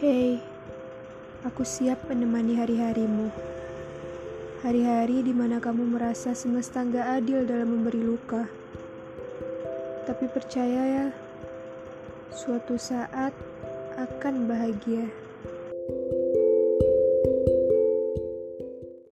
Hei, aku siap menemani hari-harimu. Hari-hari di mana kamu merasa semesta gak adil dalam memberi luka. Tapi percaya ya, suatu saat akan bahagia.